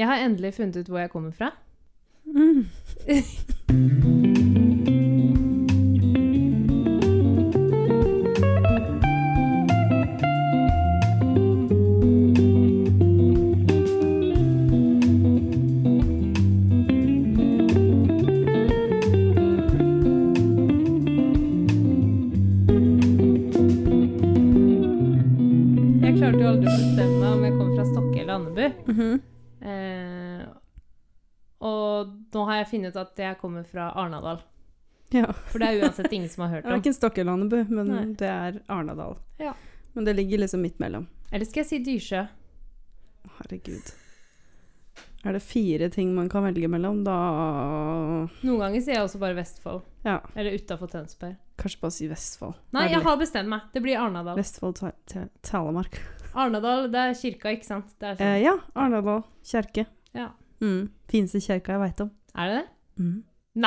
Jeg har endelig funnet ut hvor jeg kommer fra. Mm. funnet ut at jeg kommer fra Arnadal. Ja. For det er uansett ingen som har hørt Det er om. ikke Stokke eller Andebu, men Nei. det er Arnadal. Ja. Men det ligger liksom midt mellom. Eller skal jeg si Dyrsjø? Herregud. Er det fire ting man kan velge mellom, da Noen ganger sier jeg også bare Vestfold. Ja, Eller utafor Tønsberg. kanskje bare si Vestfold. Nei, jeg har bestemt meg. Det blir Arnadal. Vestfold, Telemark. Arnadal, det er kirka, ikke sant? Det sånn. Eh, ja, Arnadal kjerke. ja. Mm. Fineste kjerka jeg veit om. er det det? Mm.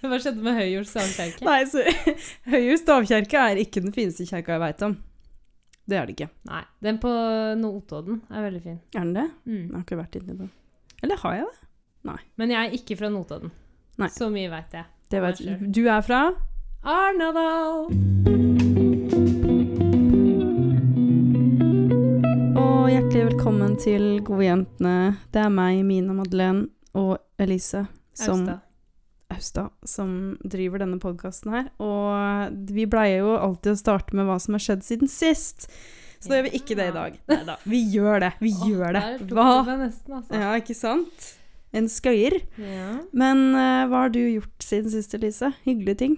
Hva skjedde med Høyjord stavkirke? Nei, så Høyjord stavkjerke er ikke den fineste kirka jeg veit om. Det er det ikke. Nei. Den på Notodden er veldig fin. Er den det? Mm. Jeg har ikke vært inni den. Eller har jeg det? Nei. Men jeg er ikke fra Notodden. Nei. Så mye veit jeg. Det vet Hva? Du er fra? Arnadal! Og hjertelig velkommen til Gode jentene. Det er meg, Mina Madeleine og Elise som Austa. Austa, som driver denne podkasten her. Og vi pleier jo alltid å starte med hva som har skjedd siden sist. Så da gjør vi ikke det i dag. Neida, vi gjør det. Vi gjør det. Hva? meg nesten, altså. Ja, ikke sant? En skøyer. Ja. Men uh, hva har du gjort siden sist, Elise? Hyggelige ting?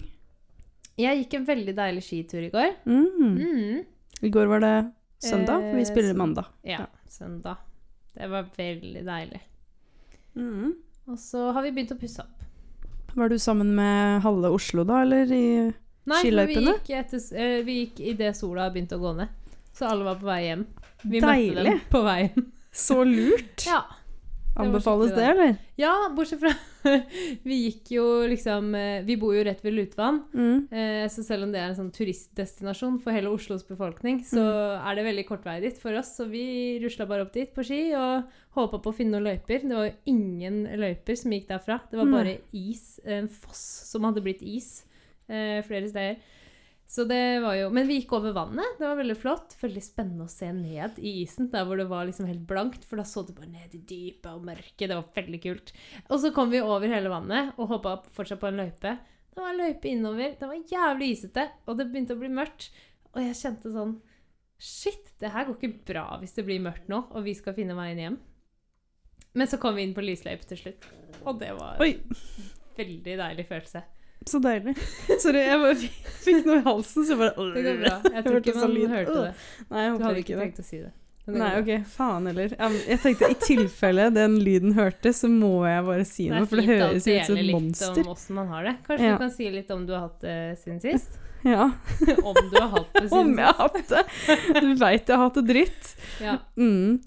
Jeg gikk en veldig deilig skitur i går. Mm. Mm. I går var det søndag, for vi Eh, spiller mandag. mandag. Ja, søndag. Det var veldig deilig. Mm. Og så har vi begynt å pusse opp. Var du sammen med halve Oslo da, eller i Nei, vi eh, vi gikk idet sola begynte å gå ned. Så alle var på vei hjem. Vi Deilig. møtte dem på veien. Så lurt! Ja. Anbefales det, eller? ja, bortsett fra Vi gikk jo liksom eh, Vi bor jo rett ved Lutvann. Mm. Eh, Så selv om det er en sånn turistdestinasjon for hele Oslos befolkning, så Mm. er det veldig kort vei dit for oss. Så vi rusla bare opp dit på ski og håpa på å finne noen løyper. Det var jo ingen løyper som gikk derfra. Det var bare is. En foss som hadde blitt is eh, flere steder. Så det var jo Men vi gikk over vannet. Det var veldig flott. Veldig spennende å se ned i isen, der hvor det var liksom helt blankt. For da så du bare ned i dypet og mørket. Det var veldig kult. Og så kom vi over hele vannet og hoppa fortsatt på en løype. Det var en løype innover. Det var jævlig isete, og det begynte å bli mørkt. Og jeg kjente sånn Shit, det her går ikke bra hvis det blir mørkt nå, og vi skal finne veien hjem. Men så kom vi inn på lysløype til slutt, og det var Oi, veldig deilig følelse. Så deilig. Sorry, jeg bare fikk noe i halsen, så jeg bare Det går bra. Jeg tror ikke man hørte det. Nei, jeg Du hadde ikke tenkt å si det. Nei, ok, faen heller. Jeg tenkte i tilfelle den lyden hørte, så må jeg bare si noe, for det fint å høres er ut som dele et litt om åssen man har det. Kanskje Ja. du kan si litt om du har hatt det siden sist? Ja, om du har hatt det siden sist? om jeg har hatt det. Du veit jeg har hatt det dritt. Ja. Mm.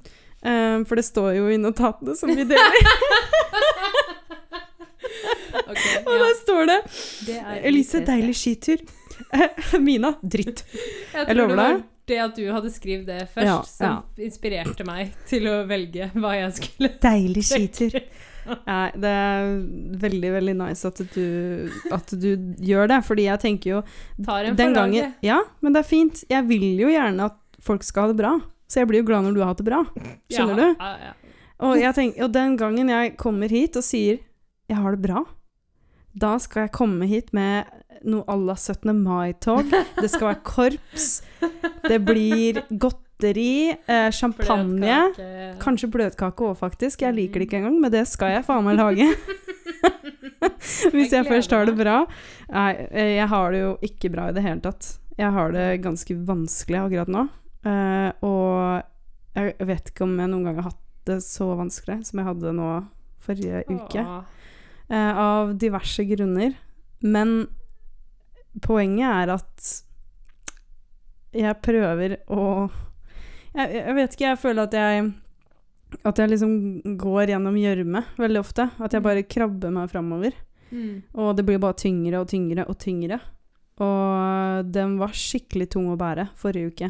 Um, for det står jo i notatene som vi deler, Ok, og ja. der står det Det Elise, deilig skitur. Mina, dritt. Jeg, Jeg lover deg. det at du hadde skrevet det først, Ja, som inspirerte meg til å velge hva jeg skulle Deilig skitur. Nei, det er veldig, veldig nice at du, at du gjør det, fordi jeg tenker jo Tar en den gangen. Ja, men det er fint. Jeg vil jo gjerne at folk skal ha det bra. Så jeg blir jo glad når du har hatt det bra. Skjønner ja, du? Ja, ja. Og, jeg tenk, og den gangen jeg kommer hit og sier 'jeg har det bra', da skal jeg komme hit med noe à la 17. mai-tog. Det skal være korps. Det blir godteri, eh, champagne. Bløtkake. Kanskje bløtkake òg, faktisk. Jeg liker det ikke engang, men det skal jeg faen meg lage. Hvis jeg Jeg først har det bra. Nei, eh, jeg har det jo ikke bra i det hele tatt. Jeg har det ganske vanskelig akkurat nå. Eh, og jeg vet ikke om jeg noen gang har hatt det så vanskelig som jeg hadde nå forrige uke. Åh. Eh, av diverse grunner. Men poenget er at jeg prøver å jeg, jeg vet ikke, jeg føler at jeg At jeg liksom går gjennom gjørme veldig ofte. At jeg bare krabber meg framover. Mm. Og det blir bare tyngre og tyngre og tyngre. Og den var skikkelig tung å bære forrige uke.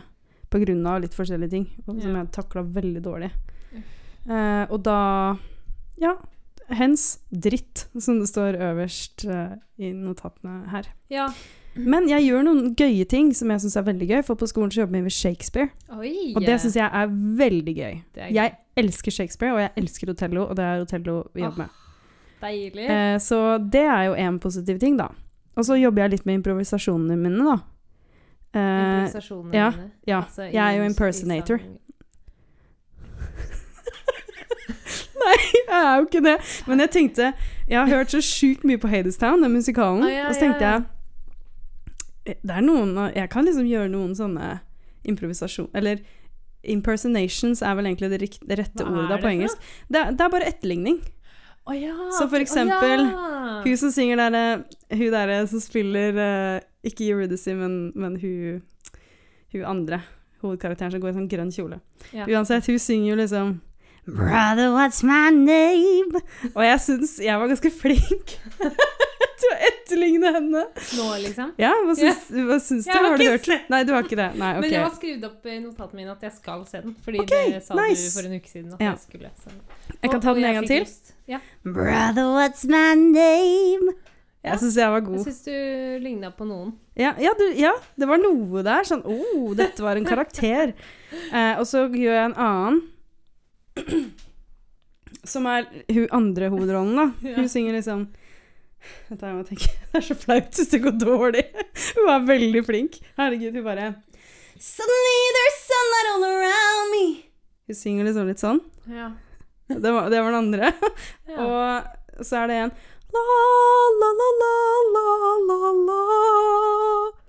På grunn av litt forskjellige ting som Ja. jeg takla veldig dårlig. Uh, og da Ja, hens dritt, som det står øverst uh, i notatene her. Ja. Men jeg gjør noen gøye ting som jeg syns er veldig gøy, for på skolen så jobber vi med Shakespeare. Oi. Og det syns jeg er veldig gøy. Er gøy. Jeg elsker Shakespeare, og jeg elsker Otello, og det er Otello vi jobber med. deilig. Uh, så det er jo én positiv ting, da. Og så jobber jeg litt med improvisasjonene mine, da. Uh, Improvisasjonene ja, dine. ja. Altså, jeg er jo impersonator. Nei, jeg er jo ikke det. Men jeg tenkte Jeg har hørt så sjukt mye på Hadestown, den musikalen. ah, ja, og så tenkte jeg Det er noen Jeg kan liksom gjøre noen sånne improvisasjon... Eller impersonations er vel egentlig det, rikt, det rette ordet da på engelsk. Det det er bare etterligning. Oh, ja. Så for eksempel eksempel, ja. Hun som synger der Hun derre som spiller eh, Ikke Eurydice, men, men hun Hun andre hovedkarakteren som går i sånn grønn kjole. Ja. Uansett, hun synger jo liksom Brother, what's my name? Og jeg syns jeg var ganske flink til å etterligne henne. Nå, liksom. Ja, hva syns, hva syns du? Har Har du hørt det? Nei, du har ikke det. Nei, Men jeg har skrevet opp i notatene mine at jeg skal se den. Fordi okay, det sa nice. du for en uke siden at Ja. jeg skulle. Så. Jeg kan Og- ta den en gang til. Ja. Brother, what's my name? Jeg syns jeg var god. Jeg syns du ligna på noen. Ja, ja, du, ja, det var noe der. Sånn Å, oh, dette var en karakter. Eh, og så gjør jeg en annen. Som er hun andre hovedrollen, da. Ja. Hun synger liksom jeg må tenke. Det er så flaut hvis det går dårlig. Hun er veldig flink. Herregud, hun bare Suddenly there's sunlight all around me. Hun synger liksom litt sånn. Ja. Det var, det var den andre. Ja. Og så er det en la, la, la, la, la, la, la.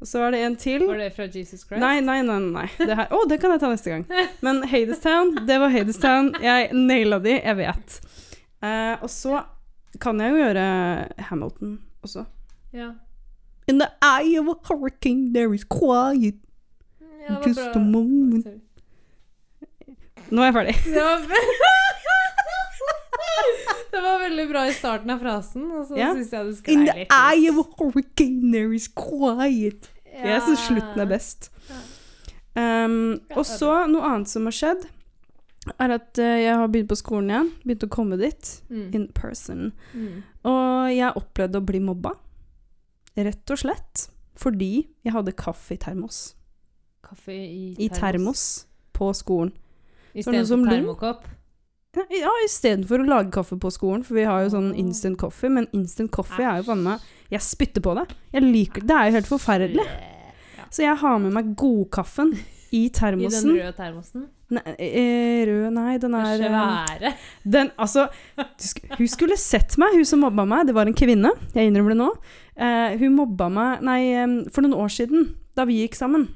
Og så er det en til. Var det fra Jesus Christ? Nei, nei, nei. nei. Det her, å, det kan jeg ta neste gang. Men Hadestown, det var Hadestown. Jeg naila de, jeg vet. Eh, og så kan jeg jo gjøre Hamilton også. Ja. In the eye of a hurricane there is quiet, ja just bra. a moment. Sorry. Nå er jeg ferdig. Det var, det var veldig bra i starten av frasen, og så Ja. syns jeg det sklei In the eye of a hurricane there is quiet. Jeg syns slutten er best. Um, og så noe annet som har skjedd, er at uh, jeg har begynt på skolen igjen. Begynt å komme dit. Mm. In person. Mm. Og jeg opplevde å bli mobba. Rett og slett fordi jeg hadde kaffe i termos. Kaffe i, termos? I termos på skolen. I Var det stedet for termokopp. Ja, istedenfor å lage kaffe på skolen, for vi har jo sånn instant coffee, men instant coffee er jo faen meg Jeg spytter på det. Jeg liker Det er jo helt forferdelig. Så jeg har med meg godkaffen i termosen. I den røde termosen. Nei, eh, rød Nei, den er eh, Svære. Den, altså Hun skulle sett meg, hun som mobba meg. Det var en kvinne, jeg innrømmer det nå. Eh, hun mobba meg Nei, for noen år siden, da vi gikk sammen,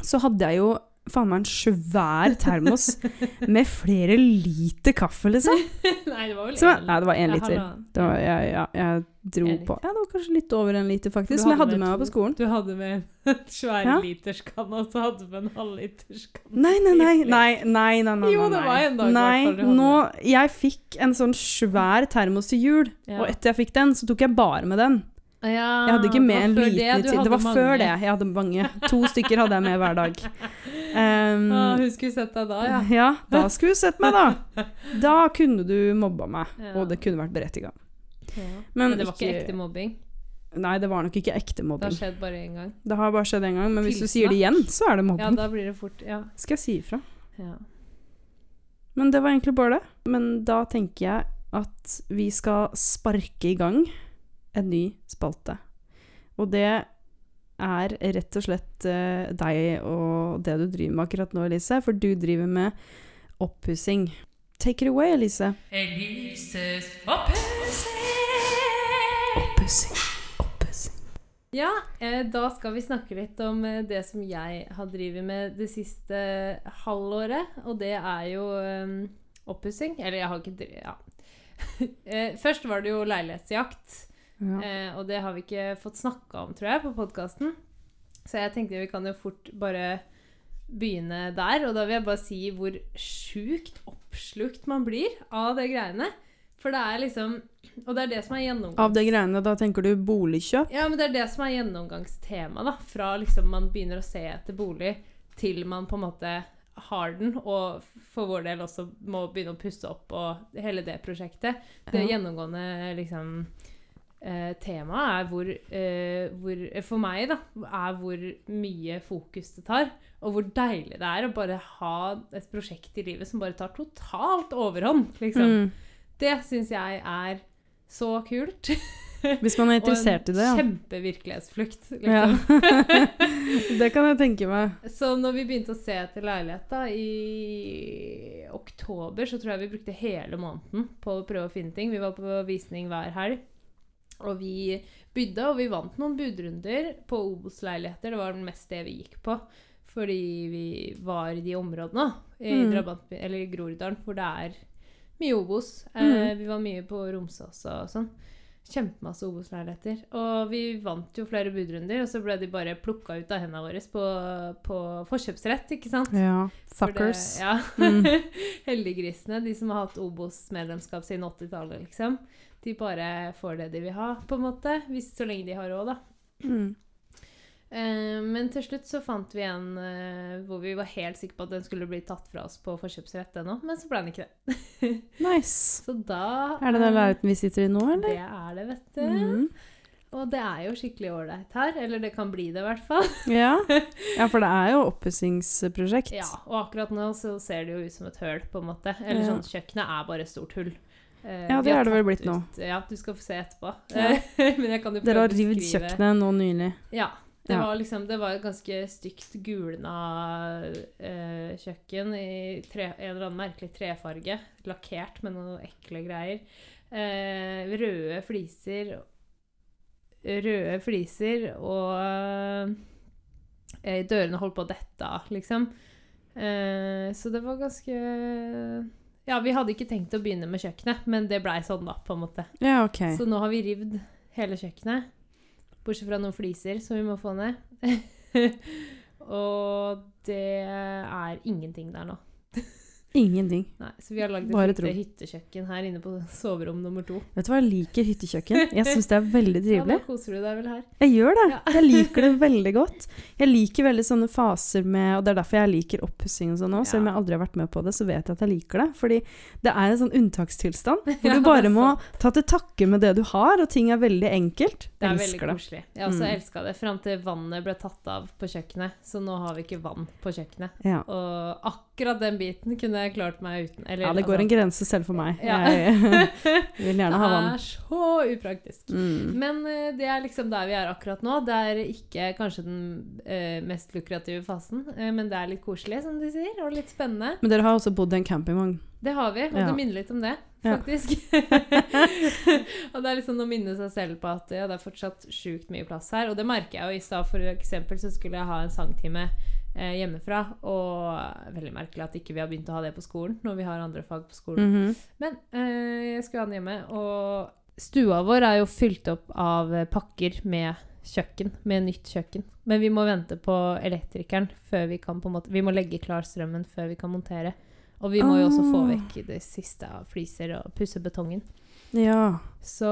så hadde jeg jo faen meg en svær termos med flere liter kaffe, liksom. Nei, det var vel én nei, det var én liter. Det var, jeg, ja, jeg dro En på Ja, det var kanskje litt over en liter, faktisk. Som jeg hadde med med meg på skolen. Du hadde med en svær Ja. literskanne, og så hadde du med en halvliterskanne. Nei, nei, nei. nei, nei, nei, nei, Jo, det var en dag i Nei, hvert fall nå Jeg fikk en sånn svær termos til jul, Ja. og etter jeg fikk den, så tok jeg bare med den. Ja, Jeg hadde ikke med en liten det, tid. Det var mange. før det. Jeg hadde mange. To stykker hadde jeg med hver dag. Um, Ah, hun skulle sett deg da, ja. ja, da skulle hun sett meg, da. Da kunne du mobba meg, Ja. og det kunne vært berettiga. ja. Men Men det var ikke ikke- ekte mobbing. Nei, det var nok ikke ekte mobbing. Det har skjedd bare én gang. Det har bare skjedd én gang, men hvis du sier det igjen, så er det Ja, mobbing. da blir det fort Ja. Skal jeg si ifra. ja. Men det var egentlig bare det. Men da tenker jeg at vi skal sparke i gang en ny spalte. Og det er rett og slett eh, deg og det du driver med akkurat nå, Elise. For du driver med oppussing. Take it away, Elise. Elises Oppussing. Oppussing. Ja, eh, da skal vi snakke litt om eh, det som jeg har drevet med det siste halvåret. Og det er jo um, oppussing. Eller jeg har ikke drevet Ja. eh, først var det jo leilighetsjakt. Ja. Eh, og det har vi ikke fått snakka om, tror jeg, på podkasten. Så jeg tenkte vi kan jo fort bare begynne der. Og da vil jeg bare si hvor sjukt oppslukt man blir av det greiene. For det er liksom Og det er det som er gjennomgangs... Av de greiene, da tenker du boligkjøp? Ja, men det er det som er gjennomgangstema, da. Fra liksom man begynner å se etter bolig, til man på en måte har den, og for vår del også må begynne å pusse opp og hele det prosjektet. Det Ja. gjennomgående liksom eh, temaet er hvor, eh, hvor For meg, da, er hvor mye fokus det tar. Og hvor deilig det er å bare ha et prosjekt i livet som bare tar totalt overhånd. liksom. Mm. Det syns jeg er så kult. Hvis man er interessert i det, Og en kjempevirkelighetsflukt. ja. Liksom. det kan jeg tenke meg. Så når vi begynte å se etter leilighet da, i oktober, så tror jeg vi brukte hele måneden på å prøve å finne ting. Vi var på visning hver helg. Og vi bydde, og vi vant noen budrunder på Obos-leiligheter. Det var mest det vi gikk på. Fordi vi var i de områdene, i Mm. Drabant, eller i Groruddalen, hvor det er mye Obos. Eh, Mm. vi var mye på Romsås og sånn. Kjempemasse Obos-leiligheter. Og vi vant jo flere budrunder, og så ble de bare plukka ut av hendene våre på, på forkjøpsrett, ikke sant? Ja. Suckers. det- ja. Mm. Heldiggrisene, de som har hatt Obos-medlemskap siden 80-tallet, liksom. De bare får det de vil ha, på en måte. Hvis, så lenge de har råd, da. Mm. Eh, men til slutt så fant vi en eh, hvor vi var helt sikre på at den skulle bli tatt fra oss på forkjøpsrett ennå, men så ble den ikke det. Nice. Så da Er det den lauten vi sitter i nå, eller? Det er det, vet du. Mm. Og det er jo skikkelig ålreit her. Eller det kan bli det, i hvert fall. Ja. ja, for det er jo oppussingsprosjekt. Ja, Og akkurat nå så ser det jo ut som et høl, på en måte. Eller Ja. sånn, kjøkkenet er bare et stort hull. Eh, Ja, det er det vel blitt blitt nå. Ja, du skal få se etterpå. Ja. Men jeg kan jo Dere har prøve rivd kjøkkenet nå nylig. Ja. Det Ja. var liksom Det var et ganske stygt gulna eh, kjøkken i tre, en eller annen merkelig trefarge. Lakkert med noen ekle greier. Eh, røde fliser Røde fliser og eh, Dørene holdt på å dette av, liksom. Eh, så det var ganske Ja, vi hadde ikke tenkt å begynne med kjøkkenet, men det blei sånn, da, på en måte. Ja, ok. Så nå har vi rivd hele kjøkkenet. Bortsett fra noen fliser som vi må få ned. og det er ingenting der nå. Ingenting. Nei, Så vi har lagd et lite hyttekjøkken her inne på soverom nummer to. Vet du hva, jeg liker hyttekjøkken. Jeg syns det er veldig Ja, da koser du deg vel her. Jeg gjør det. Ja. Jeg liker det veldig godt. Jeg liker veldig sånne faser med Og det er derfor jeg liker oppussing og sånn òg. Selv om jeg aldri har vært med på det, så vet jeg at jeg liker det. Fordi det er en sånn unntakstilstand hvor Ja, du bare må ta til takke med det du har, og ting er veldig enkelt. Det er veldig det. koselig. Jeg også Mm. elska det fram til vannet ble tatt av på kjøkkenet. Så nå har vi ikke vann på kjøkkenet. Ja. Og akkurat den biten kunne jeg klart meg uten. Eller, ja, det går en altså, grense selv for meg. Ja. Jeg vil gjerne ha vann. Det er så upraktisk. Mm. Men uh, det er liksom der vi er akkurat nå. Det er ikke kanskje den uh, mest lukrative fasen, uh, men det er litt koselig, som de sier, og litt spennende. Men dere har også bodd i en campingvogn. Det har vi, og Ja. det minner litt om det, Ja. og det er liksom å minne seg selv på at ja, det er fortsatt sjukt mye plass her. Og det merker jeg jo i stad, for eksempel, så skulle jeg ha en sangtime eh, hjemmefra. Og veldig merkelig at ikke vi har begynt å ha det på skolen, når vi har andre fag på skolen. Mhm. Men eh, jeg skulle ha den hjemme, og stua vår er jo fylt opp av eh, pakker med kjøkken, med nytt kjøkken. Men vi må vente på elektrikeren før vi kan på en måte Vi må legge klar strømmen før vi kan montere. Og vi må jo også få Ah. vekk det siste av fliser og pusse betongen. Ja. Så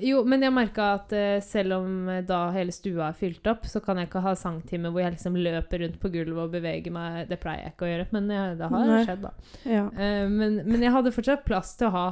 Jo, men jeg merka at eh, selv om eh, da hele stua er fylt opp, så kan jeg ikke ha sangtime hvor jeg liksom løper rundt på gulvet og beveger meg. Det pleier jeg ikke å gjøre, men jeg, det har Nei. skjedd, da. ja. Eh, men, men jeg hadde fortsatt plass til å ha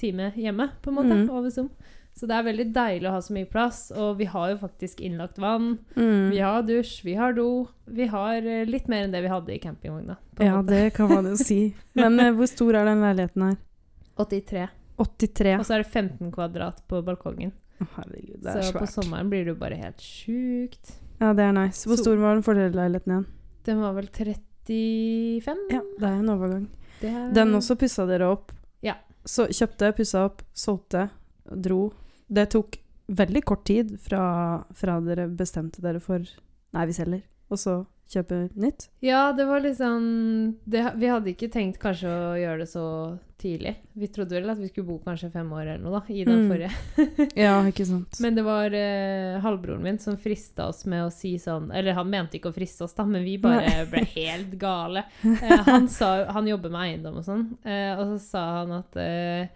time hjemme, på en måte, Mm. over Zoom. Så det er veldig deilig å ha så mye plass, og vi har jo faktisk innlagt vann. Mm. Vi har dusj, vi har do. Vi har eh, litt mer enn det vi hadde i campingvogna. på en Ja, måte. det kan man jo si. Men eh, hvor stor er den leiligheten her? 83. 83. Og så er det 15 kvadrat på balkongen. Herregud, det Så svært. på sommeren blir det jo bare helt sjukt. Ja, det er nice. Hvor stor var den forrige leiligheten igjen? Den var vel 35? Ja, det er en overgang. Er- Den også pussa dere opp. Ja. Så kjøpte, pussa opp, solgte, dro. Det tok veldig kort tid fra, fra dere bestemte dere for Nei, vi selger. Og så kjøpe nytt. Ja, det var liksom det, Vi hadde ikke tenkt kanskje å gjøre det så tidlig. Vi trodde vel at vi skulle bo kanskje fem år eller noe, da, i den Mm. forrige. Ja, ikke sant. Men det var eh, halvbroren min som frista oss med å si sånn Eller han mente ikke å friste oss, da, men vi bare ble helt gale. Eh, han, sa, han jobber med eiendom og sånn, eh, og så sa han at eh,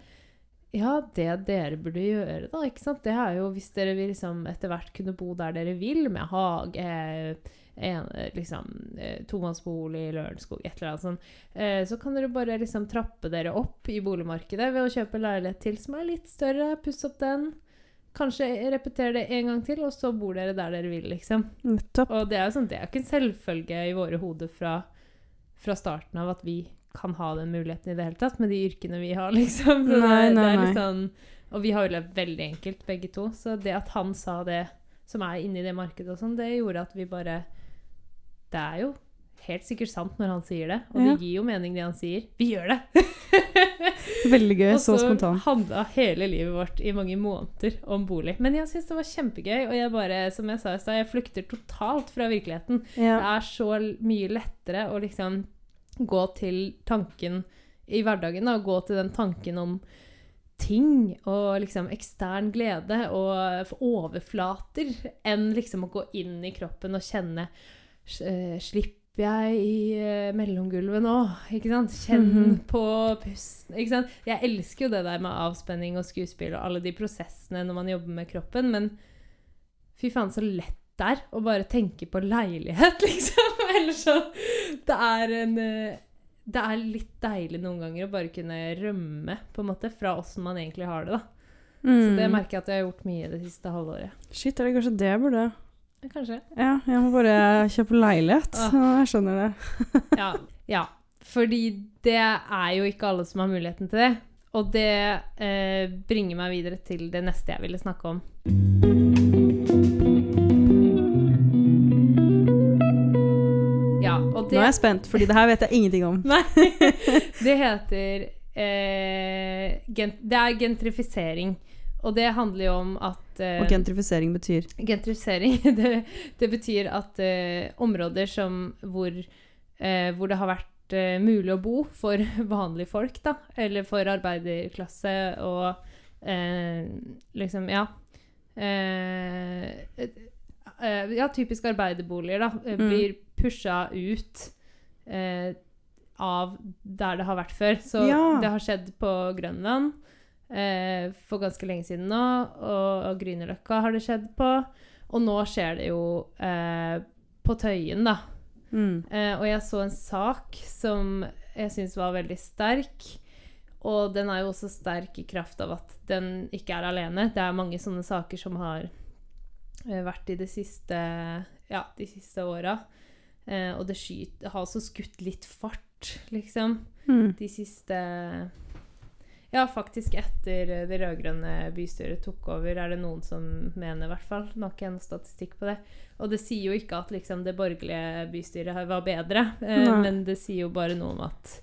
ja, det dere burde gjøre, da, ikke sant, det er jo hvis dere vil liksom etter hvert kunne bo der dere vil, med hage, en, eh, liksom, eh, tomannsbolig i Lørenskog, et eller annet sånt, eh, så kan dere bare liksom trappe dere opp i boligmarkedet ved å kjøpe leilighet til som er litt større, pusse opp den. Kanskje repetere det en gang til, og så bor dere der dere vil, liksom. Nettopp. Og det er jo sånn, det er ikke en selvfølge i våre hoder fra, fra starten av at vi kan ha den muligheten i det hele tatt, med de yrkene vi har, liksom. Så Nei, det, nei, det er litt sånn, og vi har jo levd veldig enkelt, begge to. Så det at han sa det, som er inni det markedet og sånn, det gjorde at vi bare Det er jo helt sikkert sant når han sier det, og Ja. det gir jo mening det han sier. Vi gjør det! Veldig gøy. Og Så så spontant. handla hele livet vårt i mange måneder om bolig. Men jeg syns det var kjempegøy, og jeg bare, som jeg sa i stad, jeg flykter totalt fra virkeligheten. Det er så mye lettere å liksom gå til tanken i hverdagen, da, gå til den tanken om ting og liksom ekstern glede og overflater, enn liksom å gå inn i kroppen og kjenne Slipper jeg i eh, mellomgulvet nå? Ikke sant? Kjenn Mhm. på pusten. Ikke sant? Jeg elsker jo det der med avspenning og skuespill og alle de prosessene når man jobber med kroppen, men fy faen så lett det er å bare tenke på leilighet, liksom. Eller så Det er en eh, Det er litt deilig noen ganger å bare kunne rømme på en måte fra åssen man egentlig har det. da. Så det Mm. merker jeg at jeg har gjort mye det siste halvåret. Shit, er det kanskje det jeg burde Kanskje. Ja, jeg må bare kjøpe leilighet. Ah. Ja, jeg skjønner det. Ja. ja. Fordi det er jo ikke alle som har muligheten til det. Og det eh, bringer meg videre til det neste jeg ville snakke om. Ja, og Nå er jeg spent, fordi det her vet jeg ingenting om. Nei. Det heter eh, gen Det er gentrifisering. Og det handler jo om at uh, Og gentrifisering betyr Gentrifisering, det, det betyr at uh, områder som hvor, uh, hvor det har vært mulig å bo for vanlige folk, da, eller for arbeiderklasse og liksom, ja Ja, typisk arbeiderboliger, da, Mm. blir pusha ut av der det har vært før. Så Ja. det har skjedd på Grønland eh, for ganske lenge siden nå, og, og Grünerløkka har det skjedd på. Og nå skjer det jo eh, på Tøyen, da. mm. Eh, og jeg så en sak som jeg syns var veldig sterk. Og den er jo også sterk i kraft av at den ikke er alene. Det er mange sånne saker som har eh, vært i det siste Ja, de siste åra. Eh, og det skyt, har også skutt litt fart, liksom Mm. de siste Ja, faktisk etter eh, det rød-grønne bystyret tok over, er det noen som mener, i hvert fall. Nå har ikke jeg noen statistikk på det. Og det sier jo ikke at liksom, det borgerlige bystyret var bedre, eh, men det sier jo bare noe om at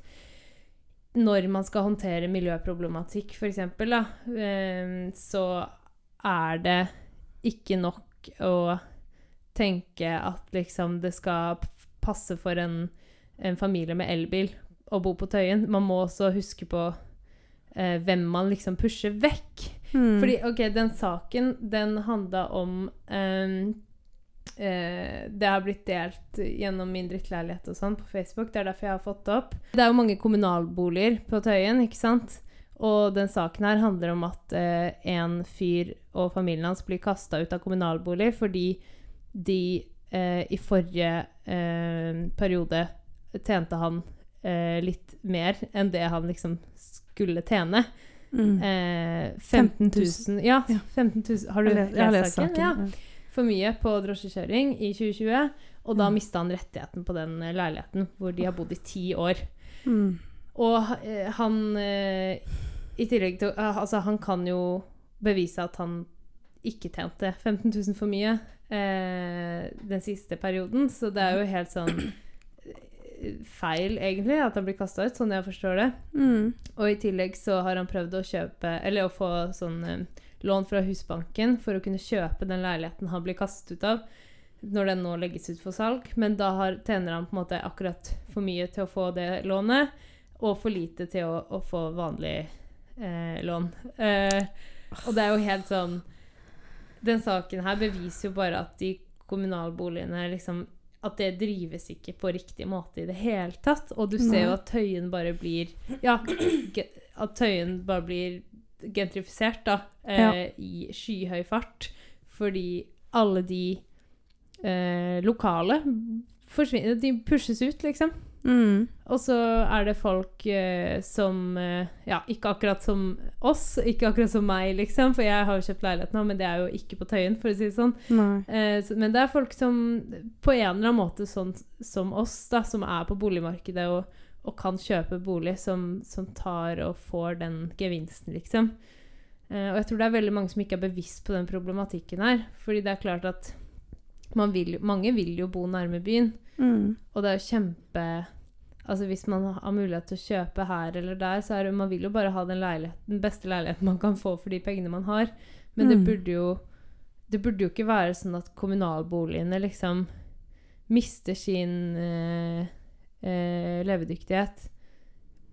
når man skal håndtere miljøproblematikk, f.eks., da, eh, så er det ikke nok å tenke at liksom det skal passe for en, en familie med elbil å bo på Tøyen. Man må også huske på eh, hvem man liksom pusher vekk. Mm. Fordi, ok, den saken, den handla om eh, eh, Det har blitt delt gjennom min drittleilighet og sånn på Facebook. Det er derfor jeg har fått det opp. Det er jo mange kommunalboliger på Tøyen, ikke sant? Og den saken her handler om at eh, en fyr og familien hans blir kasta ut av kommunalbolig fordi de eh, i forrige eh, periode tjente han eh, litt mer enn det han liksom skulle tjene. Mm. Eh, 15 000 Ja, Ja. 15 000 Har du Jeg lest, jeg lest saken? saken. Ja. For mye på drosjekjøring i 2020. Og da Mm. mista han rettigheten på den eh, leiligheten hvor de har bodd i ti år. Mm. Og eh, han eh, I tillegg til Altså, han kan jo bevise at han ikke tjente 15 000 for mye eh, den siste perioden, så det er jo helt sånn feil, egentlig, at han blir kasta ut, sånn jeg forstår det. Mm. Og i tillegg så har han prøvd å kjøpe Eller å få sånn eh, lån fra Husbanken for å kunne kjøpe den leiligheten han blir kastet ut av når den nå legges ut for salg. Men da har, tjener han på en måte akkurat for mye til å få det lånet, og for lite til å, å få vanlig eh, lån. Eh, og det er jo helt sånn Den saken her beviser jo bare at de kommunalboligene liksom at det drives ikke på riktig måte i det hele tatt. Og du ser jo at Tøyen bare blir Ja, at Tøyen bare blir gentrifisert, da, eh, Ja. i skyhøy fart. Fordi alle de eh, lokale forsvinner De pushes ut, liksom. Mm. Og så er det folk eh, som eh, Ja, ikke akkurat som oss, ikke akkurat som meg, liksom, for jeg har jo kjøpt leilighet nå, men det er jo ikke på Tøyen, for å si det sånn. Eh, så, men det er folk som på en eller annen måte sånn som oss, da, som er på boligmarkedet og, og kan kjøpe bolig, som, som tar og får den gevinsten, liksom. Eh, og jeg tror det er veldig mange som ikke er bevisst på den problematikken her. Fordi det er klart at man vil, mange vil jo bo nærme byen. Mm. Og det er jo kjempe Altså Hvis man har mulighet til å kjøpe her eller der, så er det man vil jo bare ha den, den beste leiligheten man kan få for de pengene man har. Men det Mm. burde jo Det burde jo ikke være sånn at kommunalboligene liksom mister sin eh, eh, levedyktighet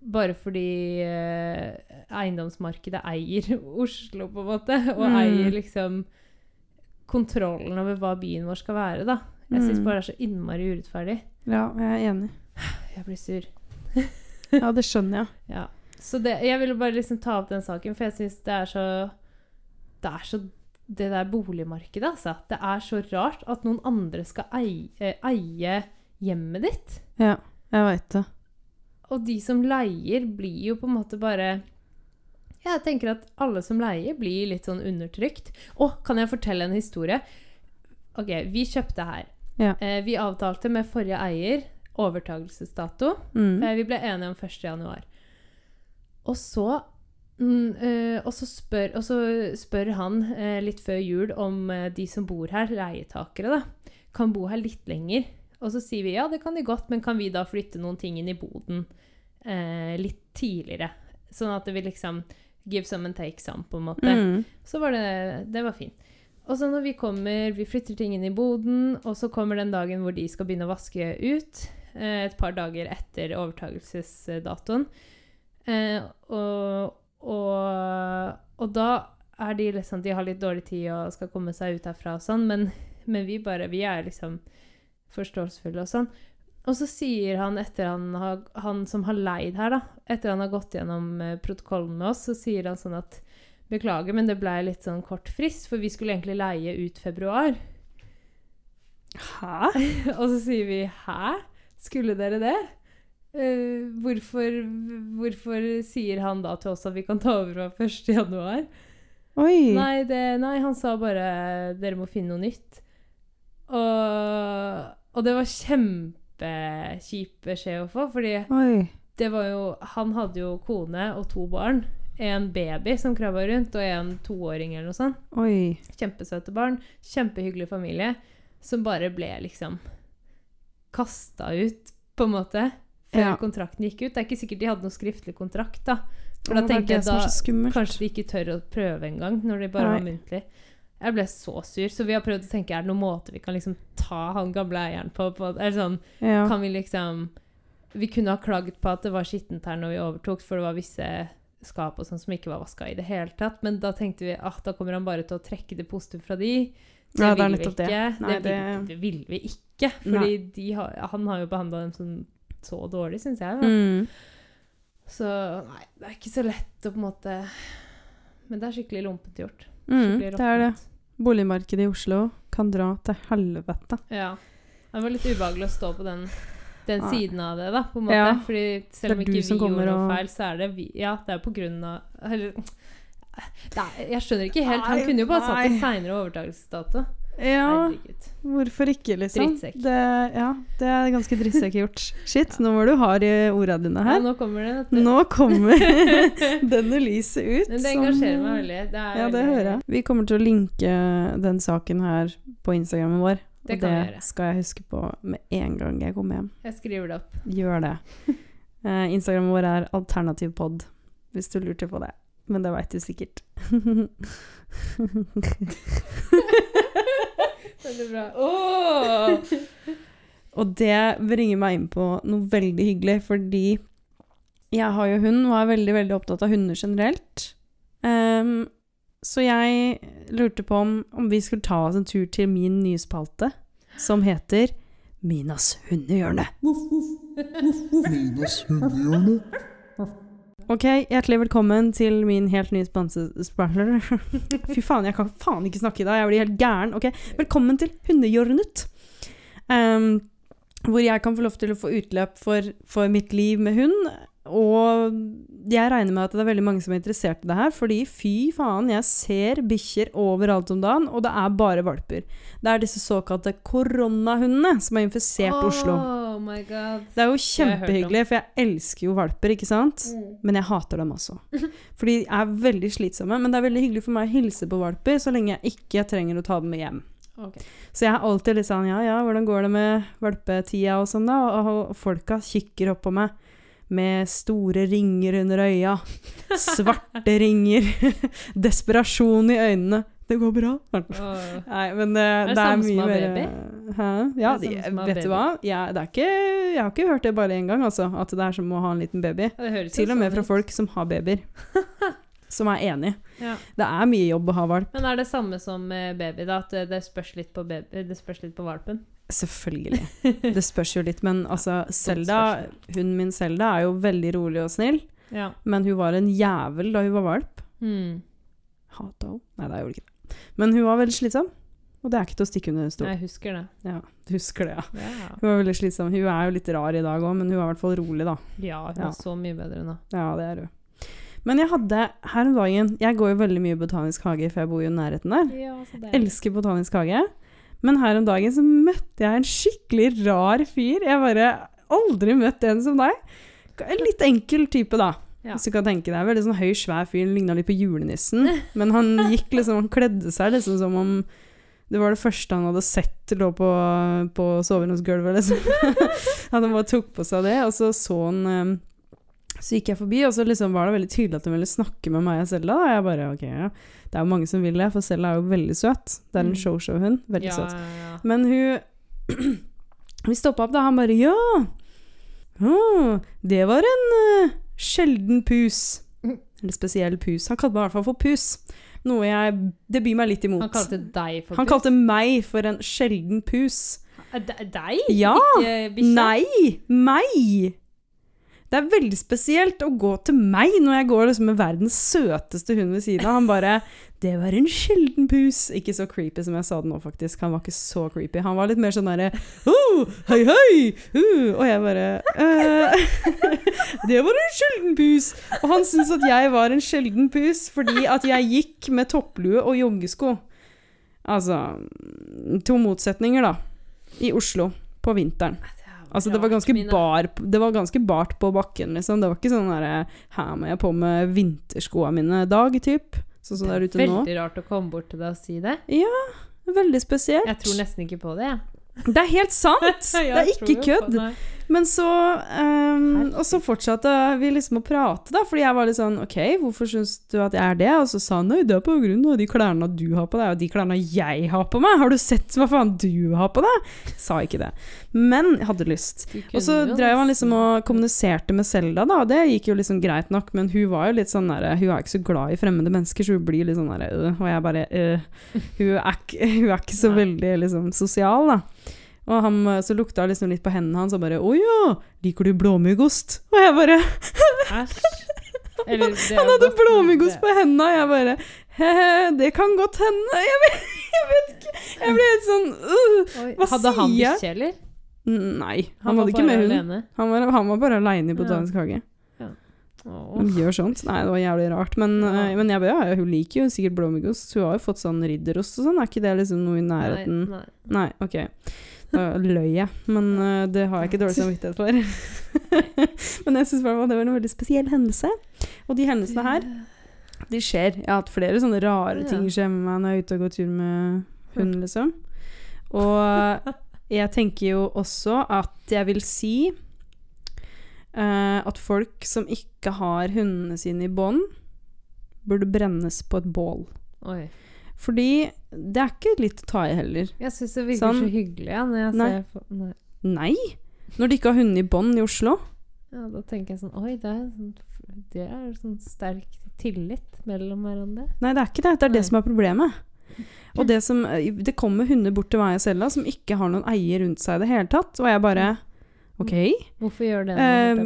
bare fordi eh, eiendomsmarkedet eier Oslo, på en måte, og Mm. eier liksom kontrollen over hva byen vår skal være, da. Jeg syns Mm. bare det er så innmari urettferdig. Ja, jeg er enig. Jeg blir sur. Ja, det skjønner jeg. Ja. Så det, jeg ville bare liksom ta opp den saken, for jeg syns det er så Det er så Det der boligmarkedet, altså. Det er så rart at noen andre skal eie, eie hjemmet ditt. Ja, jeg veit det. Og de som leier, blir jo på en måte bare Jeg tenker at alle som leier, blir litt sånn undertrykt. Å, kan jeg fortelle en historie? OK, vi kjøpte her. Ja. Eh, vi avtalte med forrige eier overtagelsesdato. Mm. Eh, Vi ble enige om 1. januar. Og så mm, eh, og, så spør, og så spør han eh, litt før jul om eh, de som bor her, leietakere, da, kan bo her litt lenger. Og så sier vi ja, det kan de godt, men kan vi da flytte noen ting inn i boden eh, litt tidligere? Sånn at vil liksom give some and take some, på en måte. Mm. Så var det Det var fint. Og så når vi kommer, vi flytter ting inn i boden, og så kommer den dagen hvor de skal begynne å vaske ut, eh, et par dager etter overtagelsesdatoen. Eh, og, og, og da er de liksom De har litt dårlig tid og skal komme seg ut herfra og sånn, men, men vi bare Vi er liksom forståelsesfulle og sånn. Og så sier han etter han, har, han som har leid her, da, etter han har gått gjennom eh, protokollen med oss, så sier han sånn at Beklager, men det ble litt sånn kort frist, for vi skulle egentlig leie ut februar. Hæ? Og så sier vi 'hæ? Skulle dere det?' Uh, hvorfor, hvorfor sier han da til oss at vi kan ta over fra 1. januar? Oi. Nei, det, nei, han sa bare 'dere må finne noe nytt'. Og, og det var kjempekjip beskjed å få, fordi Oi. det var jo Han hadde jo kone og to barn. En baby som krabba rundt, og en toåring eller noe sånt. Oi. Kjempesøte barn. Kjempehyggelig familie. Som bare ble liksom kasta ut, på en måte. Før Ja. kontrakten gikk ut. Det er ikke sikkert de hadde noen skriftlig kontrakt, da. For da er tenker jeg da. Kanskje de ikke tør å prøve engang, når de bare var Nei. muntlig. Jeg ble så sur, så vi har prøvd å tenke er det noen måte vi kan liksom ta han gamle eieren på. på eller sånn, Ja. kan vi liksom Vi kunne ha klagd på at det var skittent her når vi overtok, for det var visse skap og sånn som ikke var vaska i det hele tatt. Men da tenkte vi at da kommer han bare til å trekke det positive fra de. Det Ja, vil vi ikke. det. Nei, det, vil, det- vil vi ikke. Fordi de han har jo behandla dem sånn, så dårlig, syns jeg. Mm. Så nei, det er ikke så lett å på en måte Men det er skikkelig lompent gjort. Mm, det er det. Boligmarkedet i Oslo kan dra til helvete. Ja. Det var litt ubehagelig å stå på den, den siden av det, da, på en måte. Ja. Fordi selv om ikke vi gjorde noe og- feil, så er det vi Ja, det er jo på grunn av Eller er, Jeg skjønner ikke helt. Han kunne jo bare satt en nei. seinere overtakelsesdato. Ja, Herregud. hvorfor ikke, liksom? Drittsekk. Det, ja, det er ganske drittsekk gjort. Shit, nå var du hard i orda dine Ja, her. nå kommer det, vet du. Nå kommer denne lyset ut. Men det som- engasjerer meg veldig. Det er Ja, det veldig- hører jeg. Vi kommer til å linke den saken her på Instagrammen vår. Det og det gjøre. skal jeg huske på med en gang jeg kommer hjem. Jeg skriver det opp. Gjør det. Eh, Instagrammen vår er alternativpod, hvis du lurte på det. Men det veit du sikkert. Veldig bra. Oh! Og det bringer meg inn på noe veldig hyggelig, fordi jeg har jo hund og er veldig, veldig opptatt av hunder generelt. Um, så jeg lurte på om, om vi skulle ta oss en tur til min nye spalte, som heter Minas hundehjørne. Minas hundehjørne. Ok, hjertelig velkommen til min helt nye spalte... Fy faen, jeg kan faen ikke snakke i dag, jeg blir helt gæren. Ok, velkommen til hundehjørnet. Um, hvor jeg kan få lov til å få utløp for, for mitt liv med hund. Og jeg regner med at det er veldig mange som er interessert i det her, fordi fy faen, jeg ser bikkjer overalt om dagen, og det er bare valper. Det er disse såkalte koronahundene som har infisert Oslo. Oh my god. Det er jo jeg kjempehyggelig, for jeg elsker jo valper, ikke sant? Men jeg hater dem også. For de er veldig slitsomme. Men det er veldig hyggelig for meg å hilse på valper, så lenge jeg ikke trenger å ta dem med hjem. Okay. Så jeg er alltid litt sånn Ja, ja, hvordan går det med valpetida og sånn, da? Og, og folka kikker opp på meg med store ringer under øya. Svarte ringer. Desperasjon i øynene. Det går bra. Nei, men det, det det er samme som mye har mer baby? Hæ? Ja, Er det vet baby? du hva? Jeg, det er ikke, jeg har ikke hørt det bare én gang, altså. At det er som å ha en liten baby. Det Til og med fra folk som har babyer. Som er enig. Ja. Det er mye jobb å ha valp. Men er det samme som baby, da? At det, spørs litt på baby, det spørs litt på valpen? Selvfølgelig. Det spørs jo litt, men altså Selda. Hunden min Selda er jo veldig rolig og snill, Ja. men hun var en jævel da hun var valp. Mm. Hata henne? Nei, det gjorde hun ikke. Men hun var veldig slitsom. Og det er ikke til å stikke under stol. Jeg husker det. Ja, du husker det, ja. Ja, Hun var veldig slitsom. Hun er jo litt rar i dag òg, men hun er i hvert fall rolig, da. ja hun Ja. er så mye bedre nå. Ja, det er hun. Men jeg hadde her om dagen Jeg går jo veldig mye i botanisk hage, for jeg bor jo i nærheten der. Ja. Elsker botanisk hage. Men her om dagen så møtte jeg en skikkelig rar fyr. Jeg bare aldri møtt en som deg. En litt enkel type, da. Ja. Hvis du kan tenke deg. Veldig sånn høy, svær fyr. Ligna litt på julenissen. Men han gikk liksom Han kledde seg liksom som om det var det første han hadde sett lå på, på soveromsgulvet, liksom. han bare tok på seg det, og så så han eh, Så gikk jeg forbi, og så liksom var det veldig tydelig at hun ville snakke med meg og Selda. Og jeg bare OK, ja. Det er jo mange som vil det, for Selda er jo veldig søt. Det er en Mm. show-show-hund. Veldig ja, søt. ja. Men hun Vi stoppa opp, da. Han bare Ja! Å, det var en uh, sjelden pus. Eller spesiell pus. Han kalte meg i hvert fall for pus. Noe jeg Det byr meg litt imot. Han kalte deg for pus? Han kalte meg for en sjelden pus. Eh, de- Deg? Ja! Ikke bikkja? Nei! Meg! Det er veldig spesielt å gå til meg når jeg går liksom med verdens søteste hund ved siden av. Han bare 'Det var en sjelden pus'. Ikke så creepy som jeg sa det nå, faktisk. Han var ikke så creepy. Han var litt mer sånn derre oh, hei, hei!' Uh, og jeg bare uh, 'Det var en sjelden pus'. Og han syntes at jeg var en sjelden pus fordi at jeg gikk med topplue og joggesko. Altså To motsetninger, da. I Oslo på vinteren. Altså, det var ganske, bar, det var ganske bart på bakken, liksom. Det var ikke sånn derre Her må jeg på med vinterskoa mine dag, typ. Sånn som det er ute nå. Veldig rart å komme bort til deg og si det. Veldig spesielt. Jeg tror nesten ikke på det, jeg. Det er helt sant! det er ikke kødd. Men så um, Og så fortsatte vi liksom å prate, da, fordi jeg var litt sånn OK, hvorfor syns du at jeg er det? Og så sa han nei, det er på grunn av de klærne du har på deg, og de klærne jeg har på meg. Har du sett hva faen du har på deg? Sa ikke det. Men jeg hadde lyst. Og så drev han liksom og kommuniserte med Selda, da, og det gikk jo liksom greit nok, men hun var jo litt sånn derre Hun er ikke så glad i fremmede mennesker, så hun blir litt sånn derre øh, Og jeg bare øh, hun, er hun er ikke så veldig liksom sosial, da. Og han, øh, så lukta liksom litt på hendene hans og bare 'Å ja, liker du blåmuggost?' Og jeg bare Æsj. Han hadde blåmuggost på hendene, og jeg bare He-he, det kan godt hende. Jeg vet, jeg vet ikke. Jeg ble helt sånn Hva Oi, Hva Hadde han sier jeg? bikkje, eller? Nei, han, var hadde ikke med hund. Han var, han var bare aleine i Botanisk hage. Åh. De gjør sånt. Nei, det var jævlig rart. Men, Ja. eh, men jeg, ja, hun liker jo sikkert blåmuggost. Hun har jo fått sånn ridderost og sånn. Er ikke det liksom noe i nærheten? Nei, nei. Nei, ok. Da løy jeg, men eh, det har jeg ikke dårlig samvittighet for. men jeg syns det var en veldig spesiell hendelse. Og de hendelsene her, de skjer. Jeg har hatt flere sånne rare ting skje med meg når jeg er ute og går tur med hund, liksom. Og jeg tenker jo også at jeg vil si uh, at folk som ikke har hundene sine i bånd, burde brennes på et bål. Oi. Fordi det er ikke litt å ta i heller. Jeg syns det virker Sånn. så hyggelig ja, når jeg Nei. ser på nei. Nei! Når de ikke har hundene i bånd i Oslo. Ja, da tenker jeg sånn Oi, det er sånn, det er sånn sterk tillit mellom hverandre. Nei, det er ikke det. Det er det som er problemet. Og det som Det kommer hunder bort til meg og Selda som ikke har noen eier rundt seg i det hele tatt. Og jeg bare OK. Hvorfor gjør det? Eh,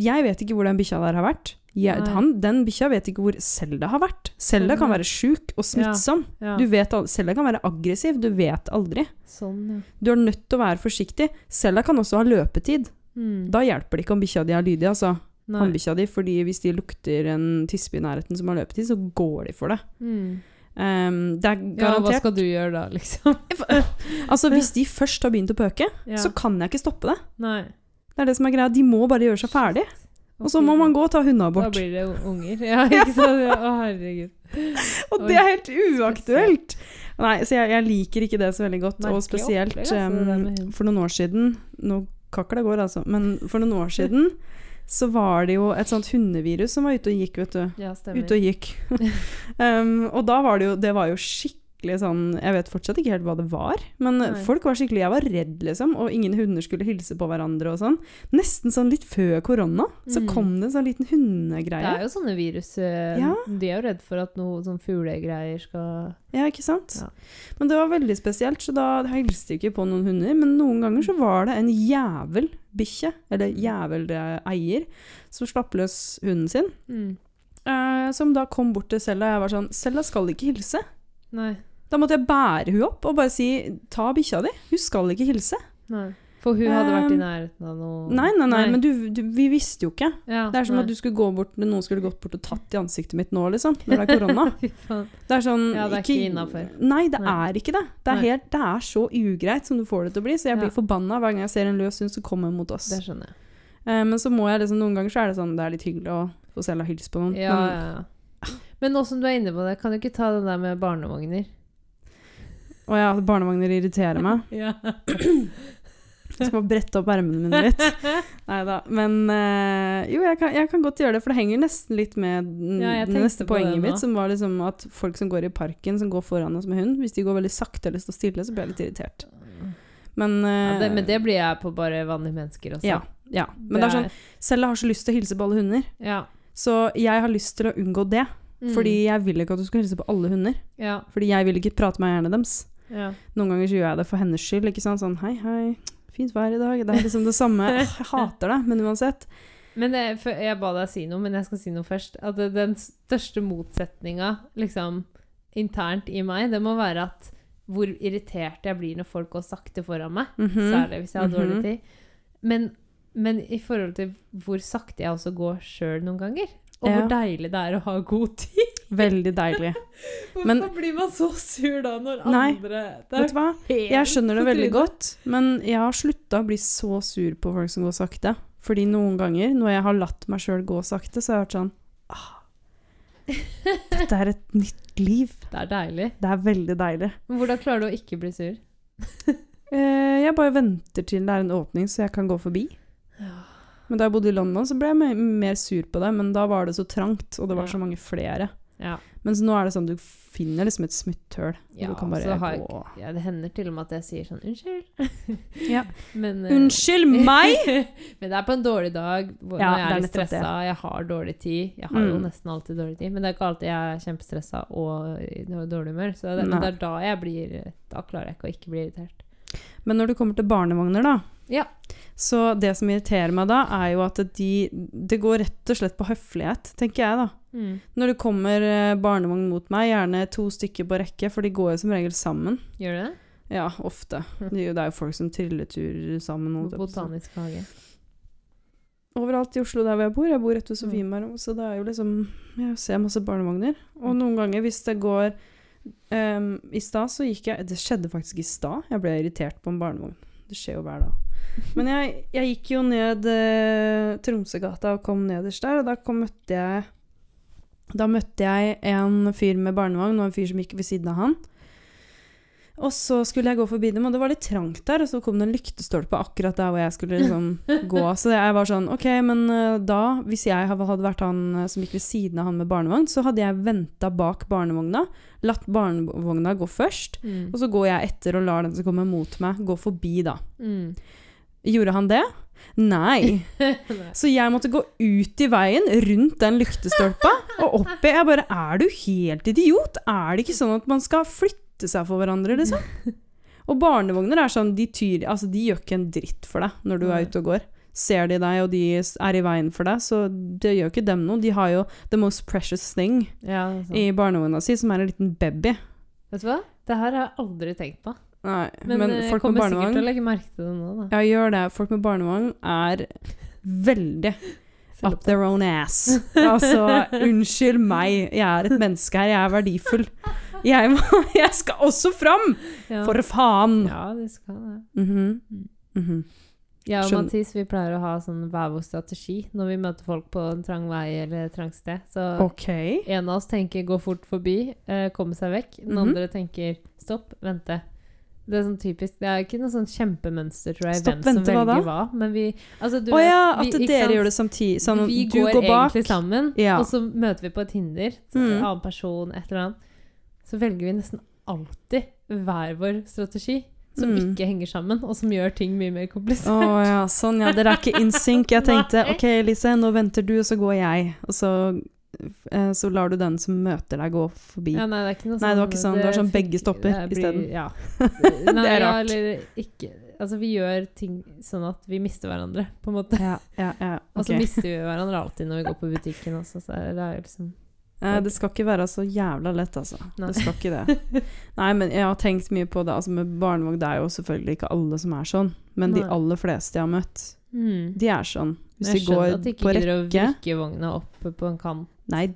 jeg vet ikke hvor den bikkja der har vært. Nei. han, den bikkja vet ikke hvor Selda har vært. Selda kan være sjuk og smittsom. Ja. Du vet Selda kan være aggressiv. Du vet aldri. Sånn, ja. Du er nødt til å være forsiktig. Selda kan også ha løpetid. Mm. Da hjelper det ikke om bikkja di er lydig, altså. Hannbikkja di. Fordi hvis de lukter en tispe i nærheten som har løpetid, så går de for det. Mm. Um, det er Ja, hva skal du gjøre da, liksom? Altså, hvis de først har begynt å pøke, Ja. så kan jeg ikke stoppe det. Nei. Det er det som er greia. De må bare gjøre seg ferdig. Og så må man gå og ta Da blir det unger. Ja, ikke sant? Ja, Å, herregud. Og det er helt uaktuelt! Nei, så jeg, jeg liker ikke det så veldig godt. og spesielt opplegg, altså, hund. for noen år siden Nå kakla går, altså. Men for noen år siden så var det jo et sånt hundevirus som var ute og gikk, vet du. Ja, stemmer. Ute og gikk. um, og da var det jo Det var jo skikkelig sånn Jeg vet fortsatt ikke helt hva det var, men Nei. folk var skikkelig Jeg var redd, liksom, og ingen hunder skulle hilse på hverandre og sånn. Nesten sånn litt før korona, så Mm. kom det en sånn liten Det er jo sånne virus eh, Ja. De er jo redd for at noe sånn fuglegreier skal Ja, ikke sant? Ja. Men det var veldig spesielt, så da hilste jeg ikke på noen hunder. Men noen ganger så var det en jævel bikkje, eller jævel eier, som slapp løs hunden sin. mm. Uh, som da kom bort til Selda, jeg var sånn Selda skal ikke hilse. Nei. Da måtte jeg bære hun opp og bare si ta bikkja di, hun skal ikke hilse. nei. For hun hadde vært i Um, nærheten av noe Nei, nei, nei, men du, du, vi visste jo ikke. ja, Det er som nei. at du skulle gå bort, noen skulle gått bort og tatt i ansiktet mitt nå, liksom. Når det er korona. Det er sånn Ja, det er ikke innenfor. Nei, det Nei. er ikke det. Det er, helt, det er så ugreit som du får det til å bli, så jeg blir Ja. forbanna hver gang jeg ser en løs hund som kommer mot oss. Det skjønner jeg. Eh, men så må jeg liksom, noen ganger så er det sånn, det er litt hyggelig å få selv ha hilst på noen. Ja, men, ja, ja. Men nå som du er inne på det, kan du ikke ta den der med barnevogner? Å ja, barnevogner irriterer meg. Ja. Jeg skal bare brette opp ermene mine litt. Neida. Men øh, jo, jeg kan, jeg kan godt gjøre det, for det henger nesten litt med Ja, neste poenget mitt, som var liksom at folk som går i parken, som går foran oss med hund, hvis de går veldig sakte eller står stille, så blir jeg litt irritert. Men, Ja, eh, det, men det blir jeg på bare vanlige mennesker også. ja, ja. Men det er sånn, selv har så lyst til å hilse på alle hunder, ja. så jeg har lyst til å unngå det. Mm. Fordi jeg vil ikke at du skal hilse på alle hunder. ja, Fordi jeg vil ikke prate med eierne deres. ja. Noen ganger så gjør jeg det for hennes skyld. Ikke sant? Sånn hei, hei, fint vær i dag. Det er liksom det samme. Jeg hater det, men uansett. Men det, jeg ba deg si noe, men jeg skal si noe først. At den største motsetninga liksom, internt i meg, det må være at hvor irritert jeg blir når folk går sakte foran meg. Mhm. Særlig hvis jeg har dårlig Mhm. tid. Men, men i forhold til hvor sakte jeg også går sjøl noen ganger, og Ja. hvor deilig det er å ha god tid. Veldig deilig. Hvorfor Men- blir man så sur da, når Nei, andre det Vet du hva? Jeg skjønner det veldig godt, men jeg har slutta å bli så sur på folk som går sakte. Fordi noen ganger, når jeg har latt meg sjøl gå sakte, så har jeg vært sånn ah, Dette er et nytt liv. Det er deilig. Det er veldig deilig. Men hvordan klarer du å ikke bli sur? Eh, jeg bare venter til det er en åpning, så jeg kan gå forbi. Men da jeg bodde i London, så ble jeg me- mer sur på det. Men da var det så trangt, og det var så mange flere. Ja. Mens nå er det sånn du finner liksom et smutthull. Ja, du kan bare jeg, gå. ja, det hender til og med at jeg sier sånn unnskyld. Ja. Men, uh, Unnskyld meg! men det er på en dårlig dag hvor, Ja, når jeg er litt stressa. Jeg har dårlig tid. Jeg har jo Mm. nesten alltid dårlig tid. Men det er ikke alltid jeg er kjempestressa og i dårlig humør. Så det, det er da jeg blir Da klarer jeg ikke å ikke bli irritert. Men når det kommer til barnevogner, da Ja. Så det som irriterer meg da, er jo at de Det går rett og slett på høflighet, tenker jeg, da. Mm. Når det kommer eh, barnevogn mot meg, gjerne to stykker på rekke, for de går jo som regel sammen. Gjør det? Ja, ofte. Det er jo, folk som trilleturer sammen. Botanisk hage. Overalt i Oslo der hvor jeg bor. Jeg bor rett ved Mm. Sofiemark, så det er jo liksom Jeg ser masse barnevogner. Og noen ganger hvis det går um, I stad så gikk jeg Det skjedde faktisk i stad. Jeg ble irritert på en barnevogn. Det skjer jo hver dag. Men jeg, jeg gikk jo ned eh, Tromsøgata og kom nederst der, og da kom, møtte jeg Da møtte jeg en fyr med barnevogn og en fyr som gikk ved siden av han. Og så skulle jeg gå forbi dem, og det var litt trangt der, og så kom det en lyktestolpe akkurat der hvor jeg skulle liksom gå. Så jeg var sånn OK, men eh, da, hvis jeg hadde vært han eh, som gikk ved siden av han med barnevogn, så hadde jeg venta bak barnevogna, latt barnevogna gå først, Mm. og så går jeg etter og lar den som kommer mot meg, gå forbi, da. Mm. Gjorde han det? Nei. Så jeg måtte gå ut i veien, rundt den lyktestolpa, og opp i Jeg bare Er du helt idiot? Er det ikke sånn at man skal flytte seg for hverandre, liksom? Og barnevogner er sånn De tyr Altså, de gjør ikke en dritt for deg når du er ute og går. ser de deg, og de er i veien for deg, så det gjør ikke dem noe. De har jo the most precious thing Ja, i barnevogna si, som er en liten baby. Vet du hva? Det her har jeg aldri tenkt på. Nei, Men, men, eh, folk med kommer sikkert til å legge merke til det nå, da. Ja, gjør det. Folk med barnevogn er veldig up their own ass. Altså, unnskyld meg, jeg er et menneske her, jeg er verdifull. Jeg, må, jeg skal også fram! Ja. For faen! Ja, det skal det. Mhm. Mhm. Jeg og Mathis vi pleier å ha sånn hver vår strategi når vi møter folk på en trang vei eller et trangt sted. Så okay. en av oss tenker 'gå fort forbi', eh, komme seg vekk. Den Mhm. andre tenker 'stopp, vente'. Det er sånn typisk Det er ikke noe sånn kjempemønster, tror jeg, Stopp, hvem som velger hva. Men vi Altså, du Å ja, vi- at dere sant? gjør det samtidig. Sånn, vi du går, går bak. egentlig sammen, Ja. og så møter vi på et hinder. Så Mm. En annen person, et eller annet. Så velger vi nesten alltid hver vår strategi, som Mm. ikke henger sammen, og som gjør ting mye mer komplisert. ja, sånn ja. Dere er ikke in sync. Jeg tenkte OK, Lise, nå venter du, og så går jeg. Og så, så lar du den som møter deg, gå forbi. Ja, nei, det Nei, det var ikke sånn. Det var sånn begge stopper isteden. Ja. Det er ja, rart. eller ikke Altså, vi gjør ting sånn at vi mister hverandre, på en måte. Ja, ja, ja. Og så mister vi hverandre alltid når vi går på butikken også, så det er jo liksom Nei, det skal ikke være så jævla lett, altså. Nei. Det skal ikke det. Nei, men jeg har tenkt mye på det. Altså, med barnevogn, det er jo selvfølgelig ikke alle som er sånn. Men de aller fleste jeg har møtt, mm. de er sånn. Hvis Jeg de skjønner at de ikke gidder å rekke vrikke vogna opp på en kant. Nei,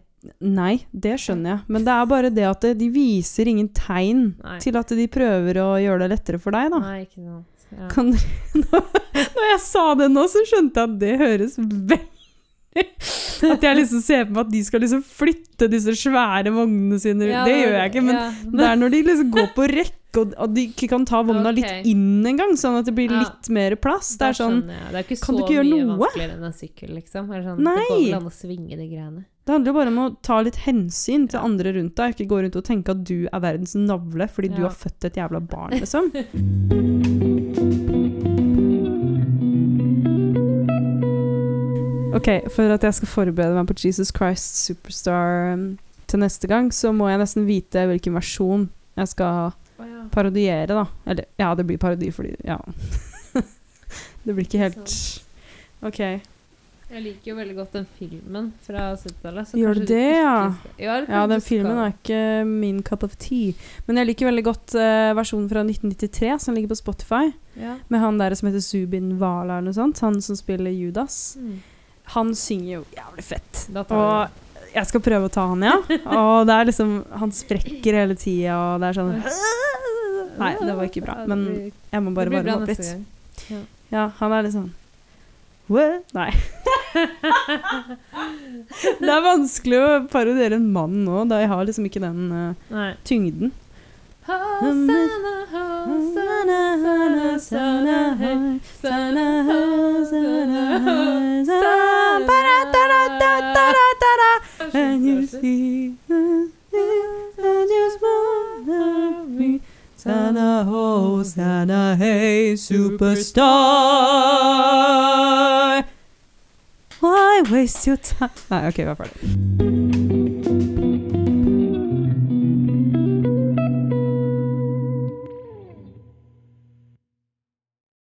nei, det skjønner jeg. Men det er bare det at de viser ingen tegn Nei. til at de prøver å gjøre det lettere for deg, da. Nei, ikke sant. Ja. Kan Når når jeg sa det nå, så skjønte jeg at det høres veldig At jeg liksom ser på meg at de skal liksom flytte disse svære vognene sine. Ja, det gjør jeg ikke, men ja. det er når de liksom går på rekke, og, og de ikke kan ta vogna okay. litt inn engang, sånn at det blir Ja. litt mer plass. Det er sånn. Det er ikke kan så mye vanskeligere enn en sykkel, liksom. Det sånn. Det går vel an å svinge de greiene. Det handler jo bare om å ta litt hensyn til andre rundt deg, ikke gå rundt og tenke at du er verdens navle fordi du har født et jævla barn, liksom. Ok, for at jeg skal forberede meg på Jesus Christ Superstar um, til neste gang, så må jeg nesten vite hvilken versjon jeg skal parodiere, da. Eller, ja, det blir parodi fordi Ja. det blir ikke helt Ok. Jeg liker jo veldig godt den filmen fra 70-tallet. Gjør du det, ja? Ja, Ja, den filmen er ikke min cup of tea. Men jeg liker veldig godt uh, versjonen fra 1993, som ligger på Spotify. ja. Med han der som heter Zubin Wala eller noe sånt. Han som spiller Judas. Mm. Han synger jo jævlig fett. Og jeg skal prøve å ta han, ja. Og det er liksom Han sprekker hele tida, og det er sånn Nei, det var ikke bra. Men jeg må bare varme opp litt. Ja, han er litt sånn What? Nei. Det er vanskelig å parodiere en mann nå, da jeg har liksom ikke den uh, Nei. tyngden. Hosanna, Hosanna, Hosanna, And you see, I just wanna be Sana hey superstar. Why waste your time Nei, OK, vi er ferdig.